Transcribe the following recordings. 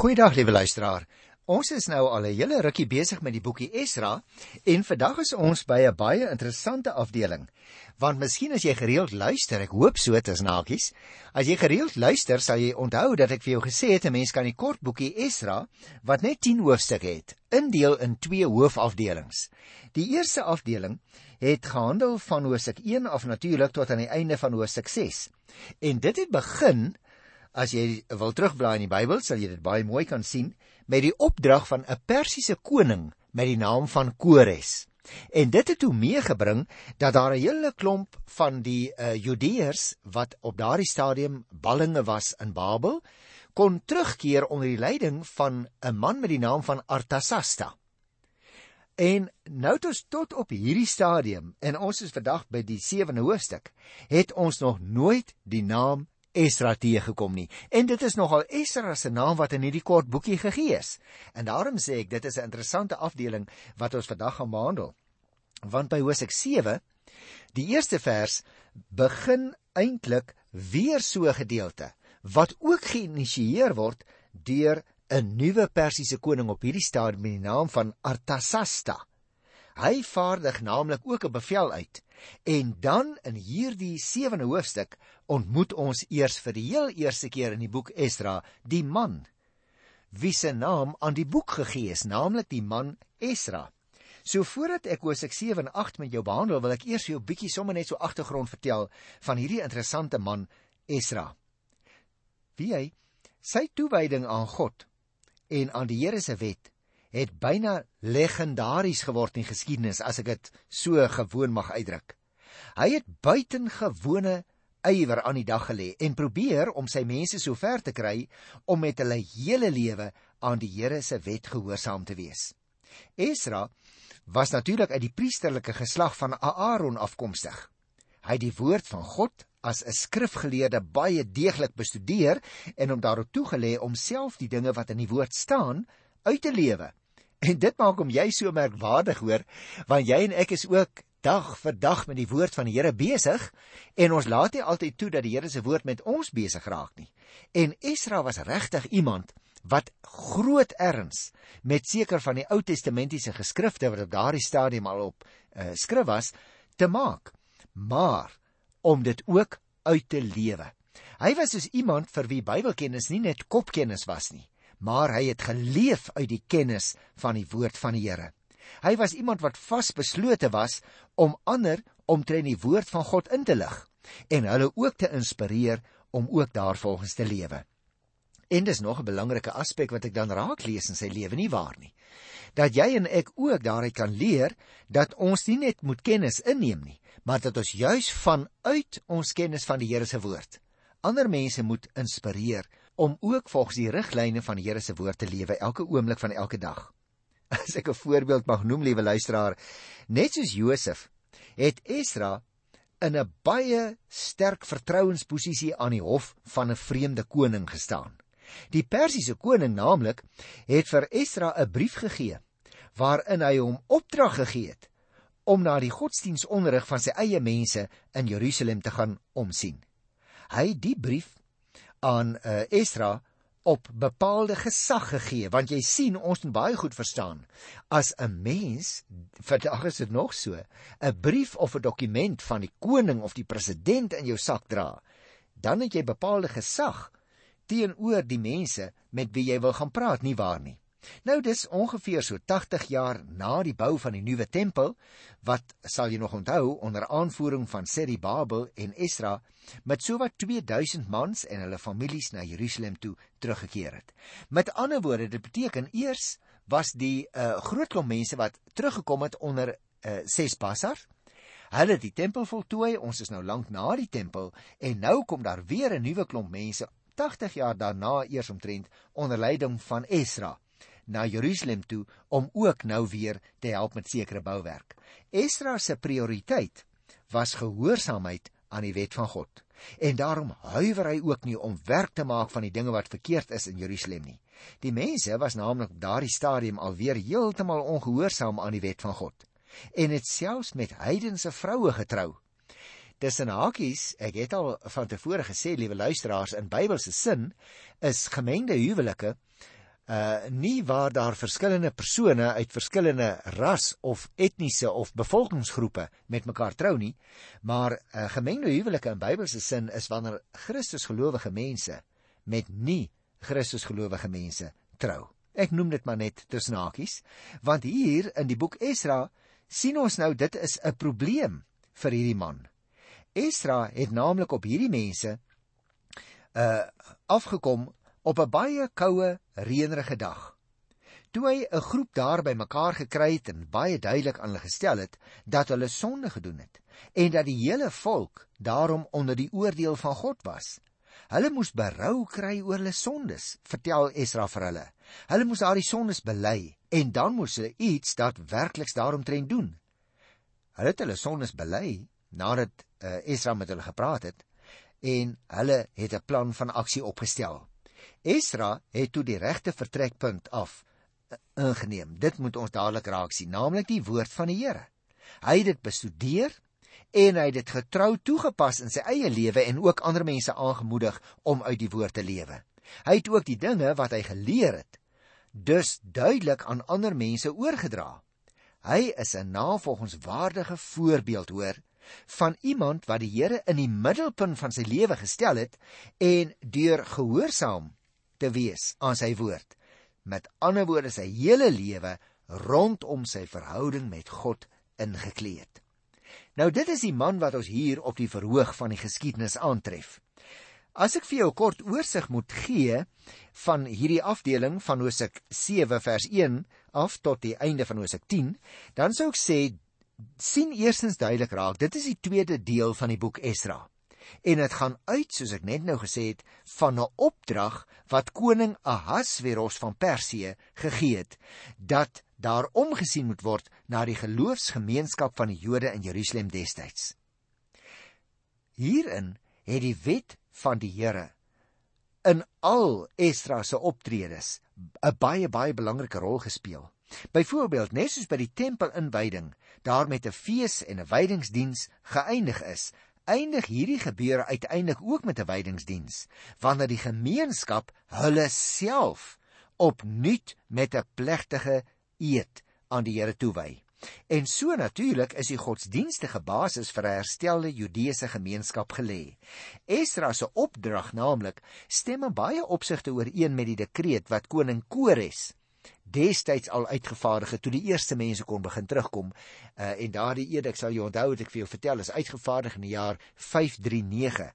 Goeiedag liewe luisteraar. Ons is nou al 'n hele rukkie besig met die boekie Esra en vandag is ons by 'n baie interessante afdeling. Want miskien as jy gereeld luister, ek hoop so te snakies, as jy gereeld luister, sal jy onthou dat ek vir jou gesê het 'n mens kan die kort boekie Esra wat net 10 hoofstukke het, indeel in twee hoofafdelings. Die eerste afdeling het gehandel van hoofstuk 1 af natuurlik tot aan die einde van hoofstuk 6. En dit het begin As jy wil terugblaai in die Bybel, sal jy dit baie mooi kan sien met die opdrag van 'n Persiese koning met die naam van Kores. En dit het toe meegebring dat daar 'n hele klomp van die uh, Judeërs wat op daardie stadium ballinge was in Babel, kon terugkeer onder die leiding van 'n man met die naam van Artasasta. En nou tot tot op hierdie stadium en ons is vandag by die 7de hoofstuk, het ons nog nooit die naam Esra teëgekom nie. En dit is nogal Esra se naam wat in hierdie kort boekie gegee is. En daarom sê ek dit is 'n interessante afdeling wat ons vandag gaan behandel. Want by Hosea 7, die eerste vers begin eintlik weer so 'n gedeelte wat ook geïnisieer word deur 'n nuwe Persiese koning op hierdie stadium met die naam van Artasasta. Hy vaardig naamlik ook 'n bevel uit. En dan in hierdie 7de hoofstuk ontmoet ons eers vir die heel eerste keer in die boek Esdra die man wie se naam aan die boek gegee is, naamlik die man Esra. So voordat ek Hosea 7 en 8 met jou behandel, wil ek eers vir jou bietjie sommer net so agtergrond vertel van hierdie interessante man Esra. Wie hy sy toewyding aan God en aan die Here se wet het byna legendaries geword in geskiedenis as ek dit so gewoon mag uitdruk. Hy het buitengewone ywer aan die dag gelê en probeer om sy mense so ver te kry om met hulle hele lewe aan die Here se wet gehoorsaam te wees. Esra was natuurlik uit die priesterlike geslag van Aaron afkomstig. Hy het die woord van God as 'n skrifgeleerde baie deeglik bestudeer en hom daarop toegelê om self die dinge wat in die woord staan uit te lewe. En dit maak hom jy so merkwaardig hoor, want jy en ek is ook dag vir dag met die woord van die Here besig en ons laat nie altyd toe dat die Here se woord met ons besig raak nie. En Esra was regtig iemand wat groot erns met seker van die Ou Testamentiese geskrifte wat op daardie stadium al op uh, skrif was te maak, maar om dit ook uit te lewe. Hy was soos iemand vir wie Bybelkennis nie net kopkennis was nie, maar hy het geleef uit die kennis van die woord van die Here. Hy was iemand wat vasbeslote was om ander omtrent die woord van God in te lig en hulle ook te inspireer om ook daarvolgens te lewe. En dis nog 'n belangrike aspek wat ek dan raak lees in sy lewe nie waar nie. Dat jy en ek ook daaruit kan leer dat ons nie net moet kennis inneem nie, maar dat ons juis vanuit ons kennis van die Here se woord ander mense moet inspireer om ook volgens die riglyne van die Here se woord te lewe elke oomblik van elke dag. As ek 'n voorbeeld mag noem, liewe luisteraar, net soos Josef, het Esra in 'n baie sterk vertrouensposisie aan die hof van 'n vreemde koning gestaan. Die Persiese koning naamlik het vir Esra 'n brief gegee waarin hy hom opdrag gegee het om na die godsdienstonderrig van sy eie mense in Jerusalem te gaan omsien. Hy het die brief aan uh, Esra op bepaalde gesag gegee want jy sien ons moet baie goed verstaan. As 'n mens vandag is dit nog so 'n brief of 'n dokument van die koning of die president in jou sak dra dan het jy bepaalde gesag teenoor die mense met wie jy wil gaan praat nie waar nie Nou dis ongeveer so 80 jaar na die bou van die nuwe tempel wat sal jy nog onthou onder aanvoering van Serubabel en Esra met sowat 2000 mans en hulle families na Jerusalem toe teruggekeer het. Met ander woorde, dit beteken eers was die uh, groot klomp mense wat teruggekom het onder uh, Sesbasar. Hulle het die tempel voltooi. Ons is nou lank na die tempel en nou kom daar weer 'n nuwe klomp mense 80 jaar daarna eers omtrent onder leiding van Esra na Jerusalem toe om ook nou weer te help met sekere bouwerk. Esdra se prioriteit was gehoorsaamheid aan die wet van God. En daarom huiwer hy ook nie om werk te maak van die dinge wat verkeerd is in Jerusalem nie. Die mense was naamlik op daardie stadium alweer heeltemal ongehoorsaam aan die wet van God en het selfs met heidense vroue getrou. Tussen hakies, ek het al van tevore gesê, liewe luisteraars, in Bybelse sin is gemengde huwelike uh nie waar daar verskillende persone uit verskillende ras of etniese of bevolkingsgroepe met mekaar trou nie, maar uh, gemengde huwelike in Bybelse sin is wanneer Christus gelowige mense met nie Christus gelowige mense trou. Ek noem dit maar net tussen hakies, want hier in die boek Esra sien ons nou dit is 'n probleem vir hierdie man. Esra het naamlik op hierdie mense uh afgekom op 'n baie koue, reënerige dag. Toe hy 'n groep daar bymekaar gekry het en baie duidelik aan hulle gestel het dat hulle sonde gedoen het en dat die hele volk daarom onder die oordeel van God was. Hulle moes berou kry oor hulle sondes, vertel Esra vir hulle. Hulle moes daardie sondes bely en dan moes hulle iets daadwerkliks daaromtrent doen. Hulle het hulle sondes bely nadat uh, Esra met hulle gepraat het en hulle het 'n plan van aksie opgestel. Esra het toe die regte vertrekpunt af uh, ingeneem. Dit moet ons dadelik raak sien, naamlik die woord van die Here. Hy het dit bestudeer en hy het dit getrou toegepas in sy eie lewe en ook ander mense aangemoedig om uit die woord te lewe. Hy het ook die dinge wat hy geleer het dus duidelik aan ander mense oorgedra. Hy is 'n navolgingswaardige voorbeeld hoor van iemand wat die Here in die middelpunt van sy lewe gestel het en deur gehoorsaam te wees aan sy woord met ander woorde sy hele lewe rondom sy verhouding met God ingekleed. Nou dit is die man wat ons hier op die verhoog van die geskiedenis aantref. As ek vir jou kort oorsig moet gee van hierdie afdeling van Hosea 7 vers 1 af tot die einde van Hosea 10, dan sou ek sê sien eersins duidelik raak, dit is die tweede deel van die boek Esra. En dit gaan uit, soos ek net nou gesê het, van 'n opdrag wat koning Ahasveros van Persië gegee het dat daar omgesien moet word na die geloofsgemeenskap van die Jode in Jerusalem destyds. Hierin het die wet van die Here in al Esdra se optredes 'n baie baie belangrike rol gespeel. Byvoorbeeld, net soos by die tempelinwyding, daar met 'n fees en 'n wydingsdiens geëindig is, eindig hierdie gebeure uiteindelik ook met 'n wydingsdiens, wanneer die gemeenskap hulle self opnuut met 'n plegtige eed aan die Here toewy. En so natuurlik is die godsdienstige basis vir 'n herstelde Judeese gemeenskap gelê. Esdra se opdrag naamlik stem in baie opsigte ooreen met die dekreet wat koning Kores destyds al uitgevaardig het toe die eerste mense kon begin terugkom. Uh, en daardie eed, ek sal jou onthou wat ek vir jou vertel, is uitgevaardig in die jaar 539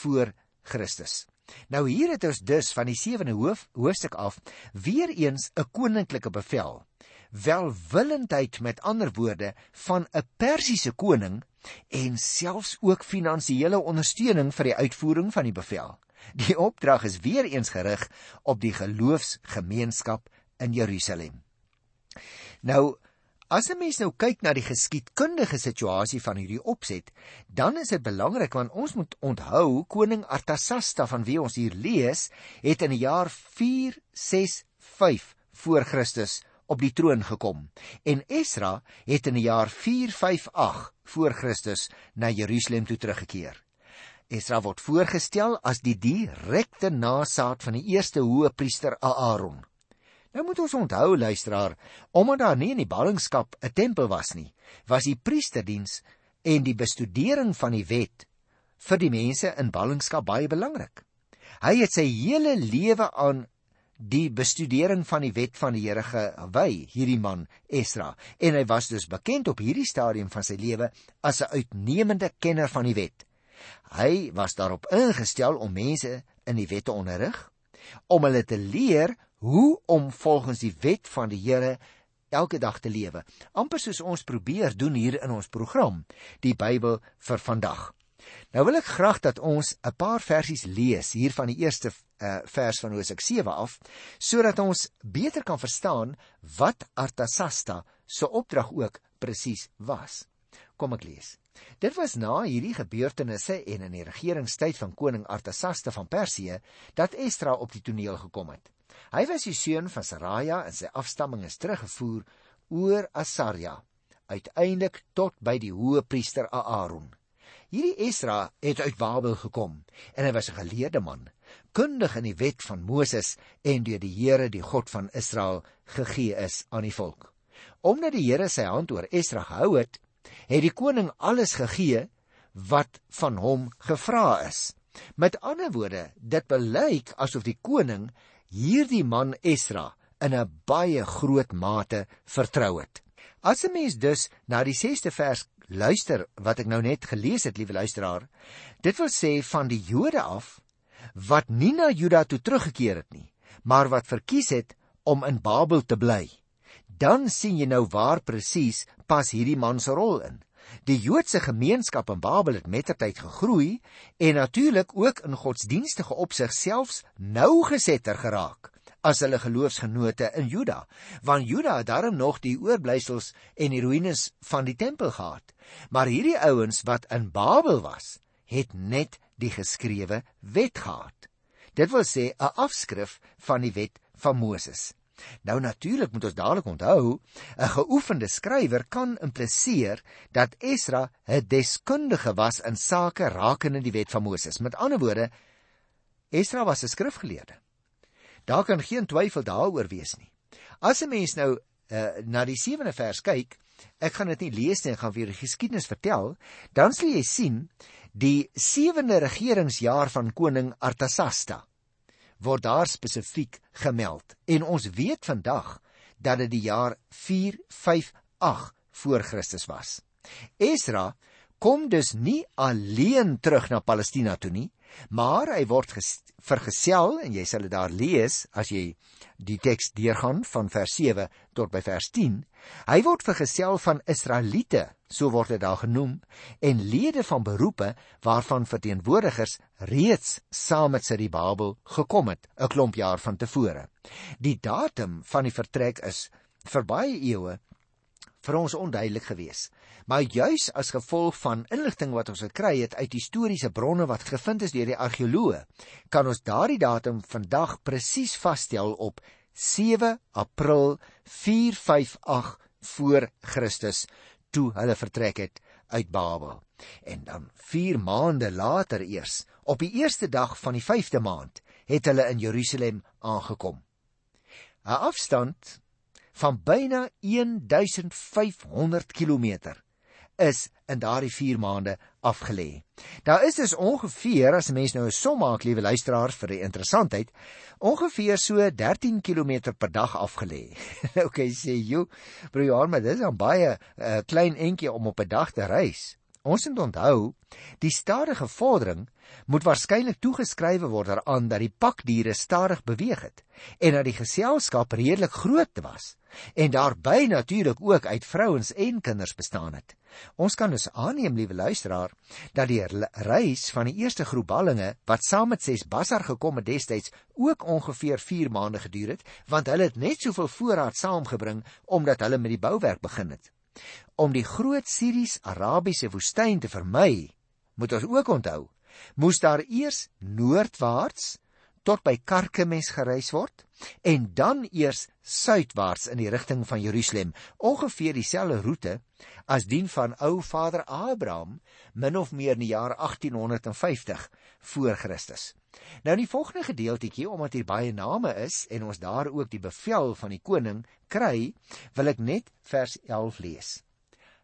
voor Christus. Nou hier het ons dus van die sewende hoof hoofstuk af weer eens 'n koninklike bevel. Welwillendheid met ander woorde van 'n Persiese koning en selfs ook finansiële ondersteuning vir die uitvoering van die bevel. Die opdrag is weer eens gerig op die geloofsgemeenskap in Jerusalem. Nou, as 'n mens nou kyk na die geskiedkundige situasie van hierdie opset, dan is dit belangrik want ons moet onthou koning Artasasta van wie ons hier lees, het in die jaar 465 voor Christus op die troon gekom en Esra het in die jaar 458 voor Christus na Jerusalem toe teruggekeer. Esra word voorgestel as die direkte nasaat van die eerste hoëpriester Aaron. Nou moet ons onthou luisteraar, omdat daar nie in die ballingskap 'n tempel was nie, was die priesterdiens en die bestudering van die wet vir die mense in ballingskap baie belangrik. Hy het sy hele lewe aan die bestudering van die wet van die Here gewy, hierdie man Esra, en hy was dus bekend op hierdie stadium van sy lewe as 'n uitnemende kenner van die wet. Hy was daarop ingestel om mense in die wet te onderrig, om hulle te leer hoe om volgens die wet van die Here elke dag te lewe. amper soos ons probeer doen hier in ons program, die Bybel vir vandag. Nou wil ek graag dat ons 'n paar versies lees hier van die eerste uh, vers van Hosea 7 af, sodat ons beter kan verstaan wat Artasasta se opdrag ook presies was. Kom ek lees. Dit was na hierdie gebeurtenisse en in die regeringstyd van koning Artasasta van Persië dat Esdra op die toneel gekom het. Hy was die seun van Saraja en sy afstamming is teruggevoer oor Asaria uiteindelik tot by die hoë priester Aaron. Hierdie Esra het uit Babel gekom en hy was 'n geleerde man. kundig in die wet van Moses en deur die Here, die God van Israel, gegee is aan die volk. Omdat die Here sy hand oor Esdra gehou het, het die koning alles gegee wat van hom gevra is. Met ander woorde, dit belyk asof die koning hierdie man Esdra in 'n baie groot mate vertrou het. As 'n mens dus na die 6ste vers luister wat ek nou net gelees het, liewe luisteraar, dit wil sê van die Jode af wat nie na Juda toe teruggekeer het nie, maar wat verkies het om in Babel te bly. Dan sien jy nou waar presies pas hierdie man se rol in. Die Joodse gemeenskap in Babel het mettertyd gegroei en natuurlik ook in godsdienstige opsig selfs nougesetter geraak as hulle geloofsgenote in Juda, want Juda het darm nog die oorblysels en die ruïnes van die tempel gehad. Maar hierdie ouens wat in Babel was, het net die geskrewe wet gehad. Dit wil sê 'n afskrif van die wet van Moses. Nou natuurlik moet ons dadelik onthou, 'n geoefende skrywer kan impliseer dat Esra 'n deskundige was in sake rakende die wet van Moses. Met ander woorde, Esra was 'n skrifgeleerde. Daar kan geen twyfel daaroor wees nie. As 'n mens nou uh, na die 7de vers kyk, ek gaan dit nie lees nie, ek gaan weer die geskiedenis vertel, dan sal jy sien die 7de regeringsjaar van koning Artasasta word daar spesifiek gemeld. En ons weet vandag dat dit die jaar 458 voor Christus was. Esra kom dus nie alleen terug na Palestina toe nie, maar hy word vergesel en jy sal dit daar lees as jy die teks deurgaan van vers 7 tot by vers 10. Hy word vergesel van Israeliete, so word dit daar genoem, en lede van beroepe waarvan verteenwoordigers reeds saam met Siribabel gekom het 'n klomp jaar van tevore. Die datum van die vertrek is vir baie eeue vir ons onduidelik gewees. Maar juis as gevolg van inligting wat ons gekry het uit historiese bronne wat gevind is deur die argeoloë, kan ons daardie datum vandag presies vasstel op 7 April 458 voor Christus toe hulle vertrek het uit Babel. En dan 4 maande later eers, op die eerste dag van die 5de maand, het hulle in Jerusalem aangekom. 'n Afstand van byna 1500 km is in daardie 4 maande afgelê. Daar is dus ongeveer as 'n mens nou 'n som maak, liewe luisteraars vir die interessantheid, ongeveer so 13 km per dag afgelê. kan jy sê, "Jo, broer Johan, maar dis 'n baie uh, klein entjie om op 'n dag te reis." Ons moet onthou, die stadige vordering moet waarskynlik toegeskrywe word daaraan dat die pakdiere stadig beweeg het en dat die geselskap redelik groot was en daarby natuurlik ook uit vrouens en kinders bestaan het. Ons kan dus aanneem, liewe luisteraar, dat die reis van die eerste groep ballinge wat saam met ses bassar gekom het destyds ook ongeveer 4 maande geduur het, want hulle het net soveel voorraad saamgebring omdat hulle met die bouwerk begin het. Om die groot Siries-Arabiese woestyn te vermy, moet ons ook onthou, moes daar eers noordwaarts tot by Karkemes gereis word en dan eers suidwaarts in die rigting van Jerusalem, ongeveer dieselfde roete as dien van ou vader Abraham min of meer in die jaar 1850 voor Christus. Nou in die volgende gedeeltjie omdat hier baie name is en ons daar ook die bevel van die koning kry, wil ek net vers 11 lees.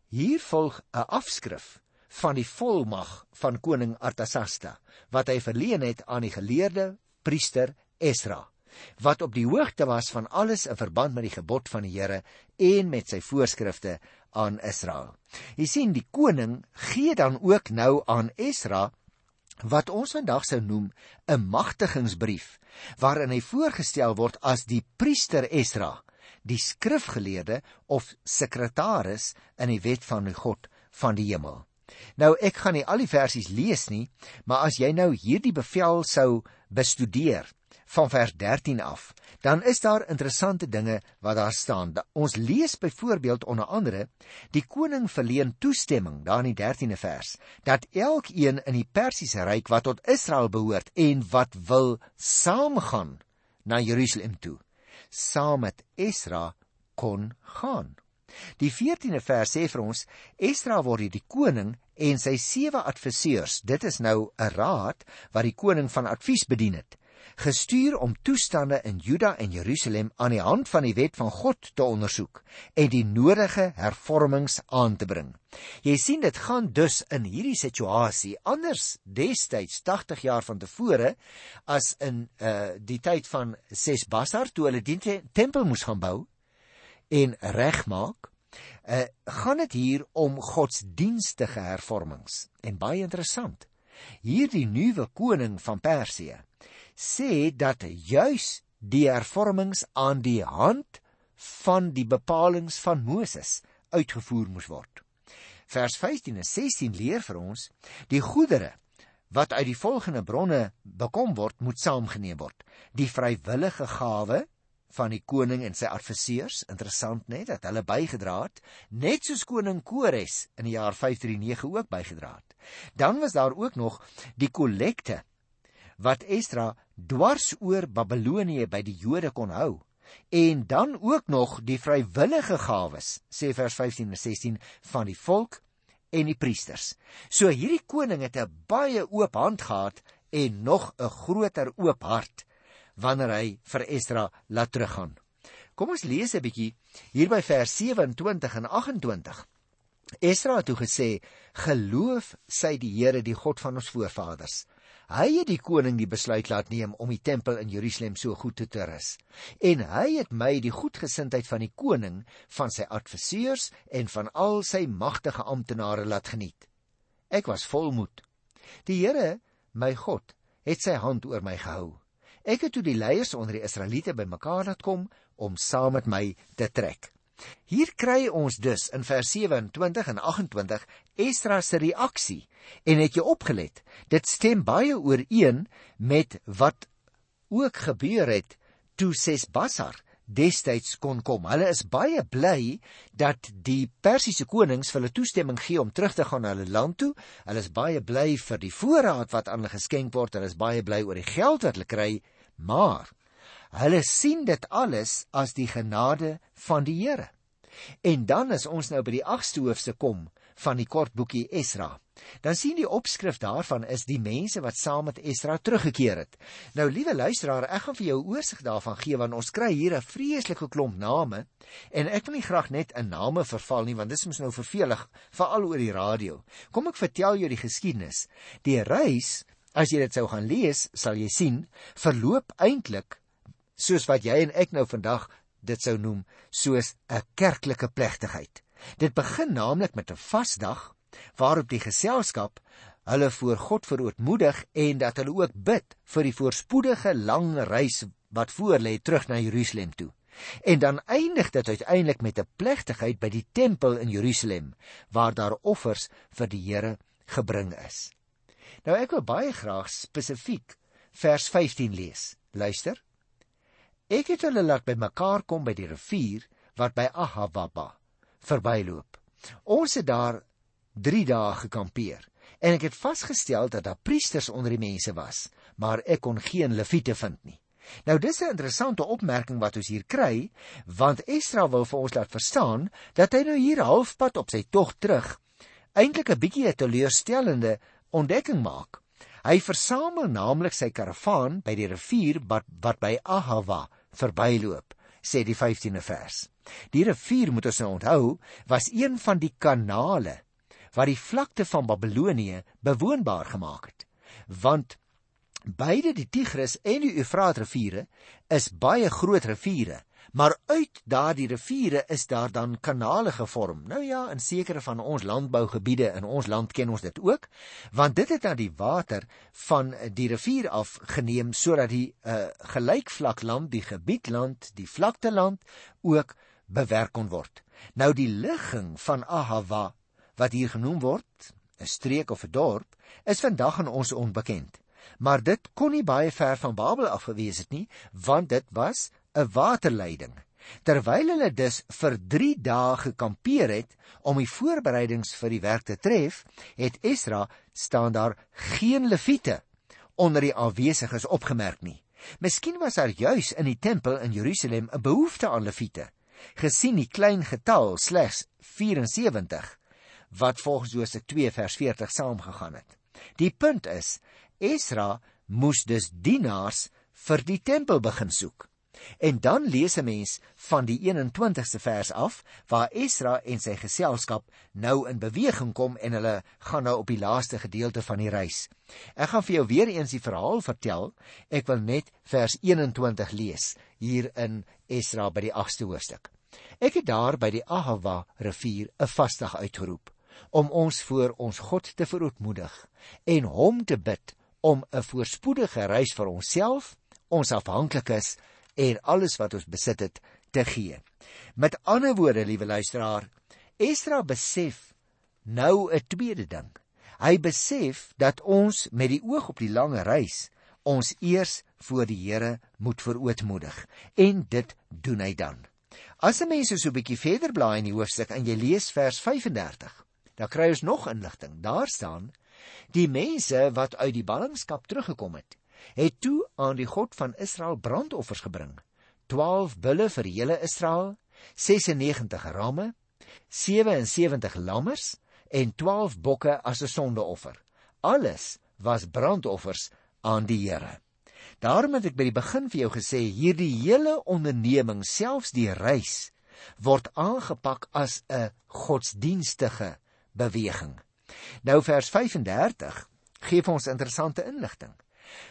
Hier volg 'n afskrif van die volmag van koning Artasasta wat hy verleen het aan die geleerde priester Esra wat op die hoogte was van alles in verband met die gebod van die Here en met sy voorskrifte aan Israel. Jy sien die koning gee dan ook nou aan Esra wat ons vandag sou noem 'n magtigingsbrief waarin hy voorgestel word as die priester Esra, die skrifgeleerde of sekretaris in die wet van die God van die hemel. Nou ek gaan nie al die versies lees nie, maar as jy nou hierdie bevel sou bestudeer, van vers 13 af, dan is daar interessante dinge wat daar staan. Ons lees byvoorbeeld onder andere die koning verleen toestemming daar in die 13de vers dat elkeen in die Persiese ryk wat tot Israel behoort en wat wil saamgaan na Jerusalem toe, saam met Esra kon gaan. Die 14de vers sê vir ons Esra word die koning en sy sewe adviseurs, dit is nou 'n raad wat die koning van advies bedien het gestuur om toestande in Juda en Jerusalem aan die hand van die wet van God te ondersoek en die nodige hervormings aan te bring. Jy sien dit gaan dus in hierdie situasie anders destyds 80 jaar van tevore as in uh die tyd van Sesbasar toe hulle die tempel moes gaan bou en regmaak. Uh gaan dit hier om godsdienstige hervormings en baie interessant. Hierdie nuwe koning van Persië sê dat juis die hervormings aan die hand van die bepalinge van Moses uitgevoer moes word. Vers 15 en 16 leer vir ons die goedere wat uit die volgende bronne bekom word moet saamgeneem word. Die vrywillige gawe van die koning en sy adviseurs, interessant net dat hulle bygedra het, net soos koning Kores in die jaar 539 ook bygedra het. Dan was daar ook nog die kollekte wat Esdra dwars oor Babelonie by die Jode kon hou. En dan ook nog die vrywillige gawes, sê vers 15 en 16 van die volk en die priesters. So hierdie koning het 'n baie oop hand gehad en nog 'n groter oop hart wanneer hy vir Esdra laat teruggaan. Kom ons lees 'n bietjie hier by vers 27 en 28. Esdra het toe gesê: "Geloof sy die Here, die God van ons voorvaders." Hy het die koning die besluit laat neem om die tempel in Jerusalem so goed te terus. En hy het my die goedgesindheid van die koning, van sy adviseurs en van al sy magtige amptenare laat geniet. Ek was vol moed. Die Here, my God, het sy hand oor my gehou. Ek het toe die leiers onder die Israeliete bymekaar laat kom om saam met my te trek. Hier kry ons dus in vers 27 en 28 Esdra se reaksie en het jy opgelet dit stem baie ooreen met wat ook gebeur het toe Sesbasar destyds kon kom. Hulle is baie bly dat die Persiese konings vir hulle toestemming gee om terug te gaan na hulle land toe. Hulle is baie bly vir die voorraad wat aan hulle geskenk word. Hulle is baie bly oor die geld wat hulle kry, maar Hulle sien dit alles as die genade van die Here. En dan as ons nou by die 8ste hoofstuk kom van die kort boekie Esra, dan sien die opskrif daarvan is die mense wat saam met Esra teruggekeer het. Nou liewe luisteraar, ek gaan vir jou oorsig daarvan gee want ons kry hier 'n vreeslike klomp name en ek wil nie graag net in name verval nie want dit is mos nou vervelig veral oor die radio. Kom ek vertel jou die geskiedenis. Die reis, as jy dit sou gaan lees, sal jy sien, verloop eintlik soos wat jy en ek nou vandag dit sou noem soos 'n kerklike plegtigheid. Dit begin naamlik met 'n vasdag waarop die geselskap hulle voor God verootmoedig en dat hulle ook bid vir die voorspoedige lang reis wat voorlê terug na Jerusalem toe. En dan eindig dit uiteindelik met 'n plegtigheid by die tempel in Jerusalem waar daar offers vir die Here gebring is. Nou ek wil baie graag spesifiek vers 15 lees. Luister. Ek het hulle laat bymekaar kom by die rivier wat by Ahavaba verbyloop. Ons het daar 3 dae gekampeer en ek het vasgestel dat daar priesters onder die mense was, maar ek kon geen leviete vind nie. Nou dis 'n interessante opmerking wat ons hier kry, want Esdra wil vir ons laat verstaan dat hy nou hier halfpad op sy tog terug eintlik 'n bietjie 'n teleurstellende ontdekking maak. Hy versamel naamlik sy karavaan by die rivier wat wat by Ahava verbyloop, sê die 15de vers. Die rivier moet ons nou onthou, was een van die kanale wat die vlakte van Babelonie bewoonbaar gemaak het. Want beide die Tigris en die Eufraat riviere is baie groot riviere maar uit daardie riviere is daar dan kanale gevorm. Nou ja, in sekere van ons landbougebiede in ons land ken ons dit ook, want dit het dan die water van die rivier af geneem sodat die uh, gelykvlakland, die gebiedland, die vlakteland ook bewerk kon word. Nou die ligging van Ahava wat hier genoem word, 'n streek of 'n dorp, is vandag aan ons onbekend. Maar dit kon nie baie ver van Babel af gewees het nie, want dit was 'n waterleiding. Terwyl hulle dus vir 3 dae gekampeer het om die voorbereidings vir die werk te tref, het Esra staan daar geen leviete onder die afwesiges opgemerk nie. Miskien was daar juis in die tempel in Jerusalem 'n behoefte aan leviete, gesien die klein getal slegs 74 wat volgens Josef 2 vers 40 saamgegaan het. Die punt is, Esra moes dus dienaars vir die tempel begin soek. En dan lees 'n mens van die 21ste vers af waar Esra en sy geselskap nou in beweging kom en hulle gaan nou op die laaste gedeelte van die reis. Ek gaan vir jou weer eens die verhaal vertel. Ek wil net vers 21 lees hier in Esra by die 8ste hoofstuk. Ek het daar by die Ahava rivier 'n vasdag uitgeroep om ons voor ons God te verootmoedig en hom te bid om 'n voorspoedige reis vir onsself, ons afhanklikes en alles wat ons besit het te gee. Met ander woorde, liewe luisteraar, Esdra besef nou 'n tweede ding. Hy besef dat ons met die oog op die lange reis ons eers voor die Here moet verootmoedig en dit doen hy dan. As 'n mens so 'n bietjie verder blaai in die hoofstuk en jy lees vers 35, dan kry ons nog inligting. Daar staan: Die mense wat uit die ballingskap teruggekom het, het toe aan die God van Israel brandoffers gebring. 12 bulle vir hele Israel, 96 ramme, 77 lammers en 12 bokke as 'n sondeoffer. Alles was brandoffers aan die Here. Daarom het ek by die begin vir jou gesê hierdie hele onderneming, selfs die reis, word aangepak as 'n godsdienstige beweging. Nou vers 35 gee vir ons interessante inligting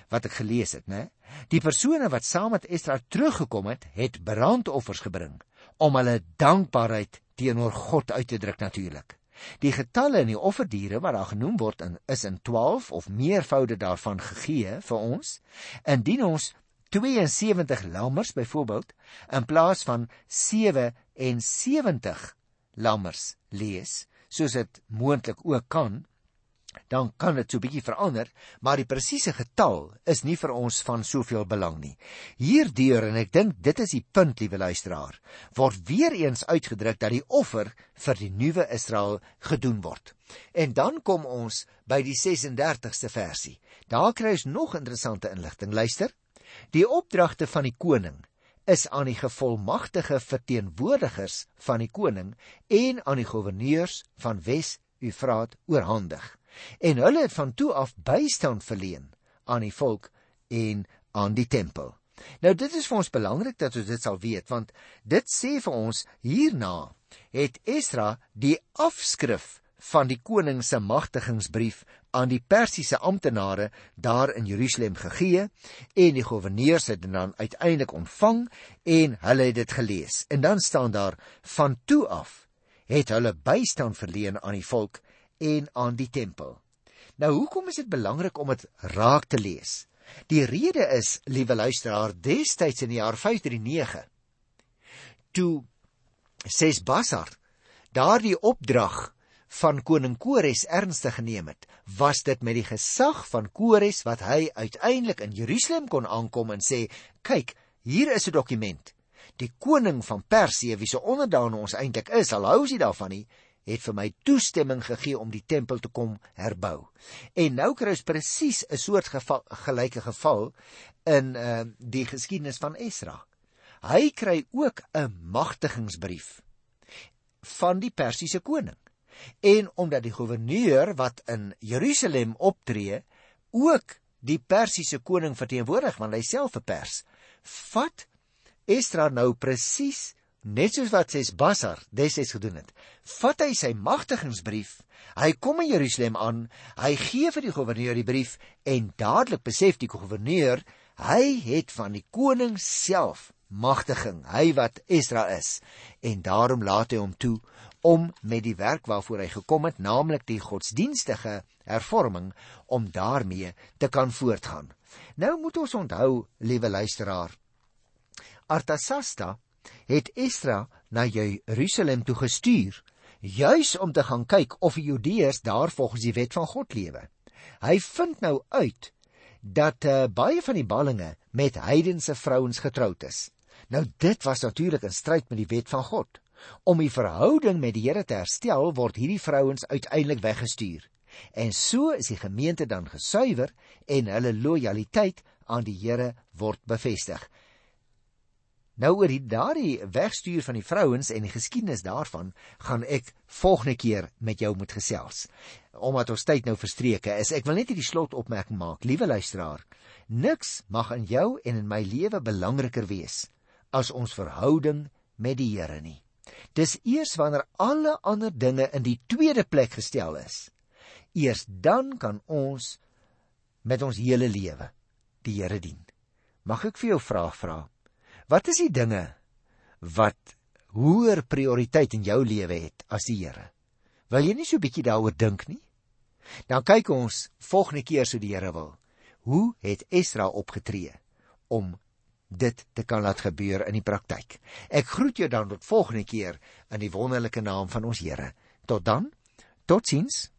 wat ek gelees het, né? Die persone wat saam met Esdra teruggekom het, het brandoffers gebring om hulle dankbaarheid teenoor God uit te druk natuurlik. Die getalle in die offerdiere wat daar genoem word in is in 12 of meervoude daarvan gegee vir ons. Indien ons 72 lammers byvoorbeeld in plaas van 77 lammers lees, soos dit moontlik ook kan, dan kan dit so 'n bietjie verander, maar die presiese getal is nie vir ons van soveel belang nie. Hierdeur en ek dink dit is die punt, liewe luisteraar, word weer eens uitgedruk dat die offer vir die nuwe Israel gedoen word. En dan kom ons by die 36ste versie. Daar kry ons nog interessante inligting. Luister. Die opdragte van die koning is aan die gevolmagtige verteenwoordigers van die koning en aan die goewerneurs van Wes-Eufraat oorhandig en hulle het van toe af bystand verleen aan die volk en aan die tempel. Nou dit is vir ons belangrik dat ons dit sal weet want dit sê vir ons hierna het Esra die afskrif van die koning se magtigingsbrief aan die Persiese amptenare daar in Jerusalem gegee en die goewerneurs het dit dan uiteindelik ontvang en hulle het dit gelees. En dan staan daar van toe af het hulle bystand verleen aan die volk en aan die tempel. Nou hoekom is dit belangrik om dit raak te lees? Die rede is, liewe luisteraar, destyds in die jaar 539 toe Sesbasar daardie opdrag van koning Kores ernstig geneem het, was dit met die gesag van Kores wat hy uiteindelik in Jerusalem kon aankom en sê: "Kyk, hier is 'n dokument. Die koning van Persië, wie se onderdaan ons eintlik is, al hou sy daarvan nie, het vir my toestemming gegee om die tempel te kom herbou. En nou kry ons presies 'n soort geval, gelyke geval in uh, die geskiedenis van Esra. Hy kry ook 'n magtigingsbrief van die Persiese koning. En omdat die goewerneur wat in Jerusalem optree, ook die Persiese koning verteenwoordig, want hy self 'n Pers, vat Esra nou presies net soos wat Sesbasar destyds gedoen het. Vat hy sy magtigingsbrief, hy kom in Jerusalem aan, hy gee vir die goewerneur die brief en dadelik besef die goewerneur hy het van die koning self magtiging, hy wat Esra is en daarom laat hy hom toe om met die werk waarvoor hy gekom het, naamlik die godsdienstige hervorming om daarmee te kan voortgaan. Nou moet ons onthou, liewe luisteraar, Artasasta het Esra na Jerusalem toe gestuur juis om te gaan kyk of die Judeërs daar volgens die wet van God lewe. Hy vind nou uit dat uh, baie van die ballinge met heidense vrouens getroud is. Nou dit was natuurlik in stryd met die wet van God. Om die verhouding met die Here te herstel, word hierdie vrouens uiteindelik weggestuur. En so is die gemeente dan gesuiwer en hulle lojaliteit aan die Here word bevestig. Nou oor die daardie wegstuur van die vrouens en die geskiedenis daarvan gaan ek volgende keer met jou moet gesels. Omdat ons tyd nou verstreke is, ek wil net hierdie slotopmerking maak, liewe luisteraar. Niks mag in jou en in my lewe belangriker wees as ons verhouding met die Here nie. Dis eers wanneer alle ander dinge in die tweede plek gestel is, eers dan kan ons met ons hele lewe die Here dien. Mag ek vir jou vraag vra? Wat is die dinge wat hoër prioriteit in jou lewe het as die Here? Wil jy nie so 'n bietjie daaroor dink nie? Dan kyk ons volgende keer so die Here wil. Hoe het Esra opgetree om dit te kan laat gebeur in die praktyk? Ek groet jou dan tot volgende keer in die wonderlike naam van ons Here. Tot dan. Totsiens.